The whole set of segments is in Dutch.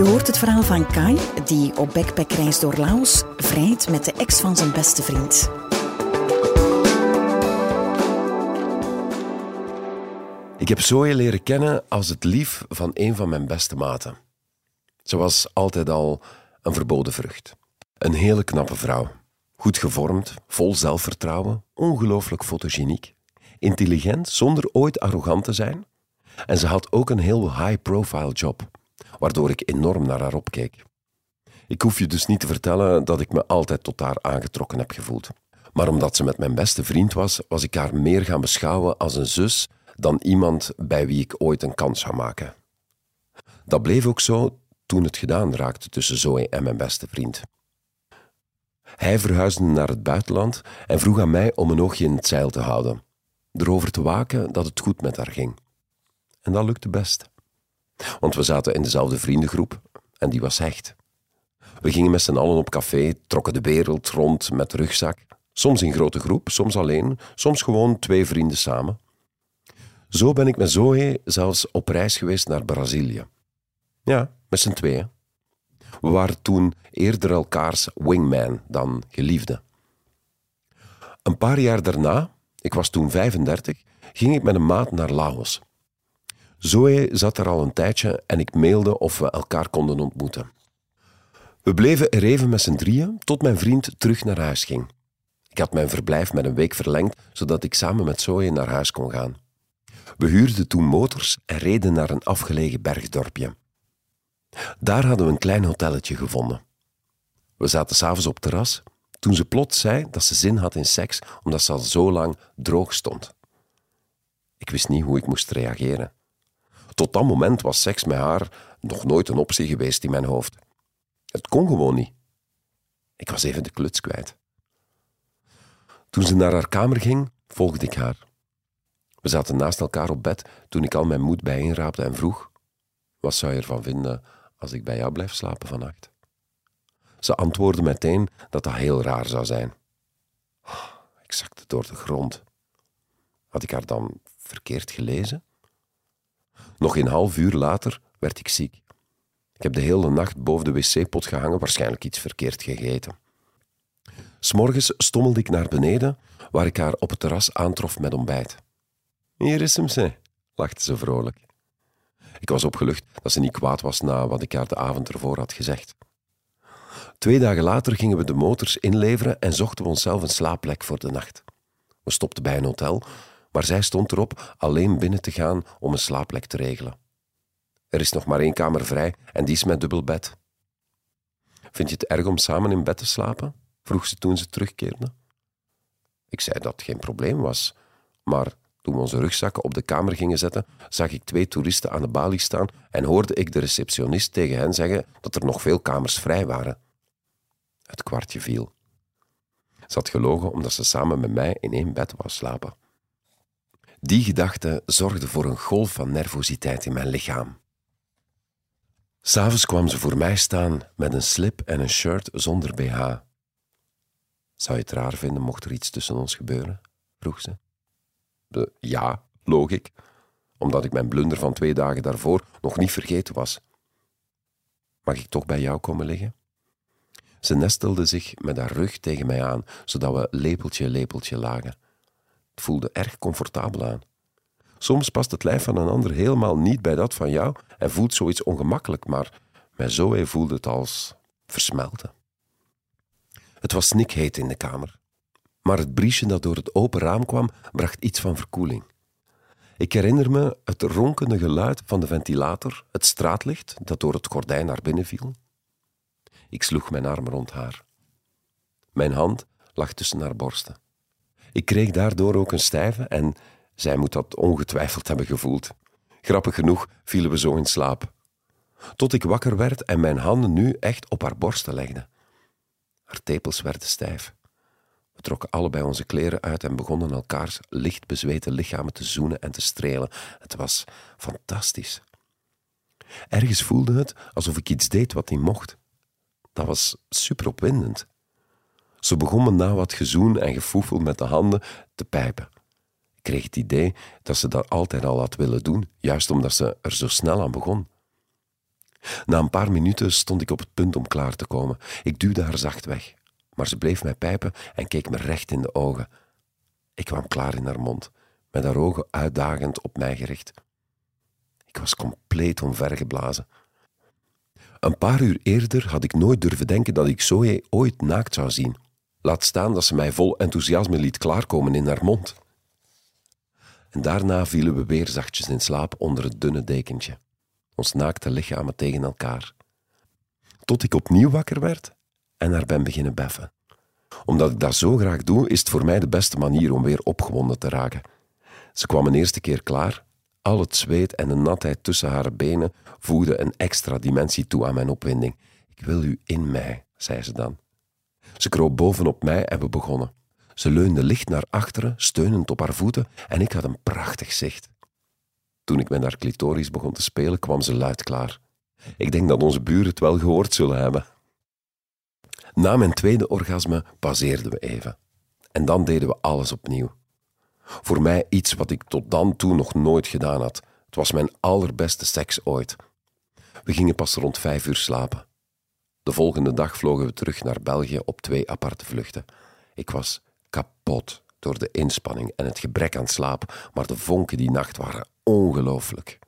Je hoort het verhaal van Kai, die op backpackreis door Laos vrijt met de ex van zijn beste vriend. Ik heb Zoe leren kennen als het lief van een van mijn beste maten. Ze was altijd al een verboden vrucht. Een hele knappe vrouw. Goed gevormd, vol zelfvertrouwen, ongelooflijk fotogeniek. Intelligent, zonder ooit arrogant te zijn. En ze had ook een heel high-profile job waardoor ik enorm naar haar opkeek. Ik hoef je dus niet te vertellen dat ik me altijd tot haar aangetrokken heb gevoeld. Maar omdat ze met mijn beste vriend was, was ik haar meer gaan beschouwen als een zus dan iemand bij wie ik ooit een kans zou maken. Dat bleef ook zo toen het gedaan raakte tussen Zoe en mijn beste vriend. Hij verhuisde naar het buitenland en vroeg aan mij om een oogje in het zeil te houden, erover te waken dat het goed met haar ging. En dat lukte best. Want we zaten in dezelfde vriendengroep en die was hecht. We gingen met z'n allen op café, trokken de wereld rond met rugzak. Soms in grote groep, soms alleen, soms gewoon twee vrienden samen. Zo ben ik met Zoe zelfs op reis geweest naar Brazilië. Ja, met z'n tweeën. We waren toen eerder elkaars wingman dan geliefde. Een paar jaar daarna, ik was toen 35, ging ik met een maat naar Laos. Zoe zat er al een tijdje en ik mailde of we elkaar konden ontmoeten. We bleven er even met z'n drieën tot mijn vriend terug naar huis ging. Ik had mijn verblijf met een week verlengd, zodat ik samen met Zoe naar huis kon gaan. We huurden toen motors en reden naar een afgelegen bergdorpje. Daar hadden we een klein hotelletje gevonden. We zaten s'avonds op terras toen ze plots zei dat ze zin had in seks omdat ze al zo lang droog stond. Ik wist niet hoe ik moest reageren. Tot dat moment was seks met haar nog nooit een optie geweest in mijn hoofd. Het kon gewoon niet. Ik was even de kluts kwijt. Toen ze naar haar kamer ging, volgde ik haar. We zaten naast elkaar op bed toen ik al mijn moed bijeenraapte en vroeg: Wat zou je ervan vinden als ik bij jou blijf slapen vannacht? Ze antwoordde meteen dat dat heel raar zou zijn. Ik zakte door de grond. Had ik haar dan verkeerd gelezen? Nog een half uur later werd ik ziek. Ik heb de hele nacht boven de wc-pot gehangen, waarschijnlijk iets verkeerd gegeten. S'morgens stommelde ik naar beneden, waar ik haar op het terras aantrof met ontbijt. Hier is hem, ze, lachte ze vrolijk. Ik was opgelucht dat ze niet kwaad was na wat ik haar de avond ervoor had gezegd. Twee dagen later gingen we de motors inleveren en zochten we onszelf een slaapplek voor de nacht. We stopten bij een hotel maar zij stond erop alleen binnen te gaan om een slaapplek te regelen. Er is nog maar één kamer vrij en die is met dubbel bed. Vind je het erg om samen in bed te slapen? vroeg ze toen ze terugkeerde. Ik zei dat het geen probleem was, maar toen we onze rugzakken op de kamer gingen zetten, zag ik twee toeristen aan de balie staan en hoorde ik de receptionist tegen hen zeggen dat er nog veel kamers vrij waren. Het kwartje viel. Ze had gelogen omdat ze samen met mij in één bed wou slapen. Die gedachte zorgde voor een golf van nervositeit in mijn lichaam. S'avonds kwam ze voor mij staan met een slip en een shirt zonder BH. Zou je het raar vinden mocht er iets tussen ons gebeuren? vroeg ze. De, ja, loog ik, omdat ik mijn blunder van twee dagen daarvoor nog niet vergeten was. Mag ik toch bij jou komen liggen? Ze nestelde zich met haar rug tegen mij aan, zodat we lepeltje lepeltje lagen voelde erg comfortabel aan. Soms past het lijf van een ander helemaal niet bij dat van jou en voelt zoiets ongemakkelijk, maar met Zoe voelde het als versmelten. Het was snikheet in de kamer, maar het briesje dat door het open raam kwam bracht iets van verkoeling. Ik herinner me het ronkende geluid van de ventilator, het straatlicht dat door het gordijn naar binnen viel. Ik sloeg mijn arm rond haar. Mijn hand lag tussen haar borsten. Ik kreeg daardoor ook een stijve en zij moet dat ongetwijfeld hebben gevoeld. Grappig genoeg vielen we zo in slaap. Tot ik wakker werd en mijn handen nu echt op haar borsten legde. Haar tepels werden stijf. We trokken allebei onze kleren uit en begonnen elkaars licht bezweten lichamen te zoenen en te strelen. Het was fantastisch. Ergens voelde het alsof ik iets deed wat niet mocht. Dat was super opwindend. Ze begon me na wat gezoen en gefoefel met de handen te pijpen. Ik kreeg het idee dat ze dat altijd al had willen doen, juist omdat ze er zo snel aan begon. Na een paar minuten stond ik op het punt om klaar te komen. Ik duwde haar zacht weg, maar ze bleef mij pijpen en keek me recht in de ogen. Ik kwam klaar in haar mond, met haar ogen uitdagend op mij gericht. Ik was compleet omvergeblazen. Een paar uur eerder had ik nooit durven denken dat ik Zoe ooit naakt zou zien. Laat staan dat ze mij vol enthousiasme liet klaarkomen in haar mond. En daarna vielen we weer zachtjes in slaap onder het dunne dekentje, ons naakte lichamen tegen elkaar. Tot ik opnieuw wakker werd en naar ben beginnen beffen. Omdat ik dat zo graag doe, is het voor mij de beste manier om weer opgewonden te raken. Ze kwam een eerste keer klaar. Al het zweet en de natheid tussen haar benen voegden een extra dimensie toe aan mijn opwinding. Ik wil u in mij, zei ze dan. Ze kroop bovenop mij en we begonnen. Ze leunde licht naar achteren, steunend op haar voeten, en ik had een prachtig zicht. Toen ik met haar clitoris begon te spelen, kwam ze luid klaar. Ik denk dat onze buren het wel gehoord zullen hebben. Na mijn tweede orgasme pauzeerden we even. En dan deden we alles opnieuw. Voor mij iets wat ik tot dan toe nog nooit gedaan had. Het was mijn allerbeste seks ooit. We gingen pas rond vijf uur slapen. De volgende dag vlogen we terug naar België op twee aparte vluchten. Ik was kapot door de inspanning en het gebrek aan slaap, maar de vonken die nacht waren ongelooflijk.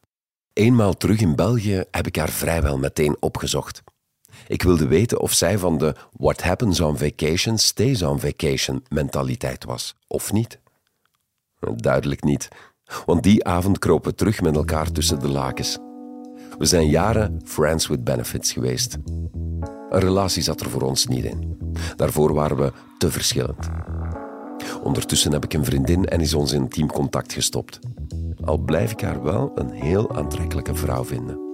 Eenmaal terug in België heb ik haar vrijwel meteen opgezocht. Ik wilde weten of zij van de what happens on vacation stays on vacation mentaliteit was, of niet. Duidelijk niet, want die avond kropen we terug met elkaar tussen de lakens. We zijn jaren friends with benefits geweest. Een relatie zat er voor ons niet in. Daarvoor waren we te verschillend. Ondertussen heb ik een vriendin en is ons intiem contact gestopt. Al blijf ik haar wel een heel aantrekkelijke vrouw vinden.